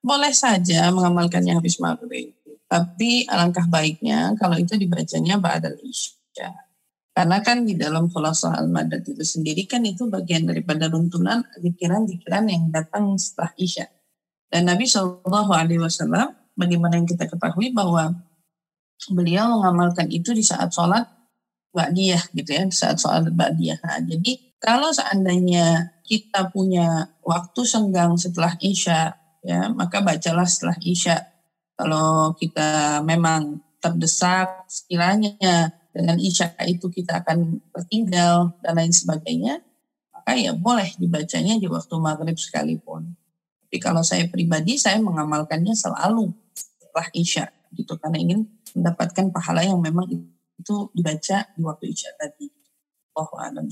boleh saja mengamalkannya habis maghrib. Tapi alangkah baiknya kalau itu dibacanya ba'dal isya. Karena kan di dalam khulasa al-madad itu sendiri kan itu bagian daripada runtunan pikiran-pikiran yang datang setelah isya. Dan Nabi Wasallam, bagaimana yang kita ketahui bahwa beliau mengamalkan itu di saat sholat ba'diyah gitu ya, di saat sholat ba'diyah. Nah, jadi kalau seandainya kita punya waktu senggang setelah isya, ya maka bacalah setelah isya. Kalau kita memang terdesak sekiranya dengan isya itu kita akan tertinggal dan lain sebagainya, maka ya boleh dibacanya di waktu maghrib sekalipun. Tapi kalau saya pribadi, saya mengamalkannya selalu setelah isya gitu karena ingin mendapatkan pahala yang memang itu dibaca di waktu isya tadi. Allah alam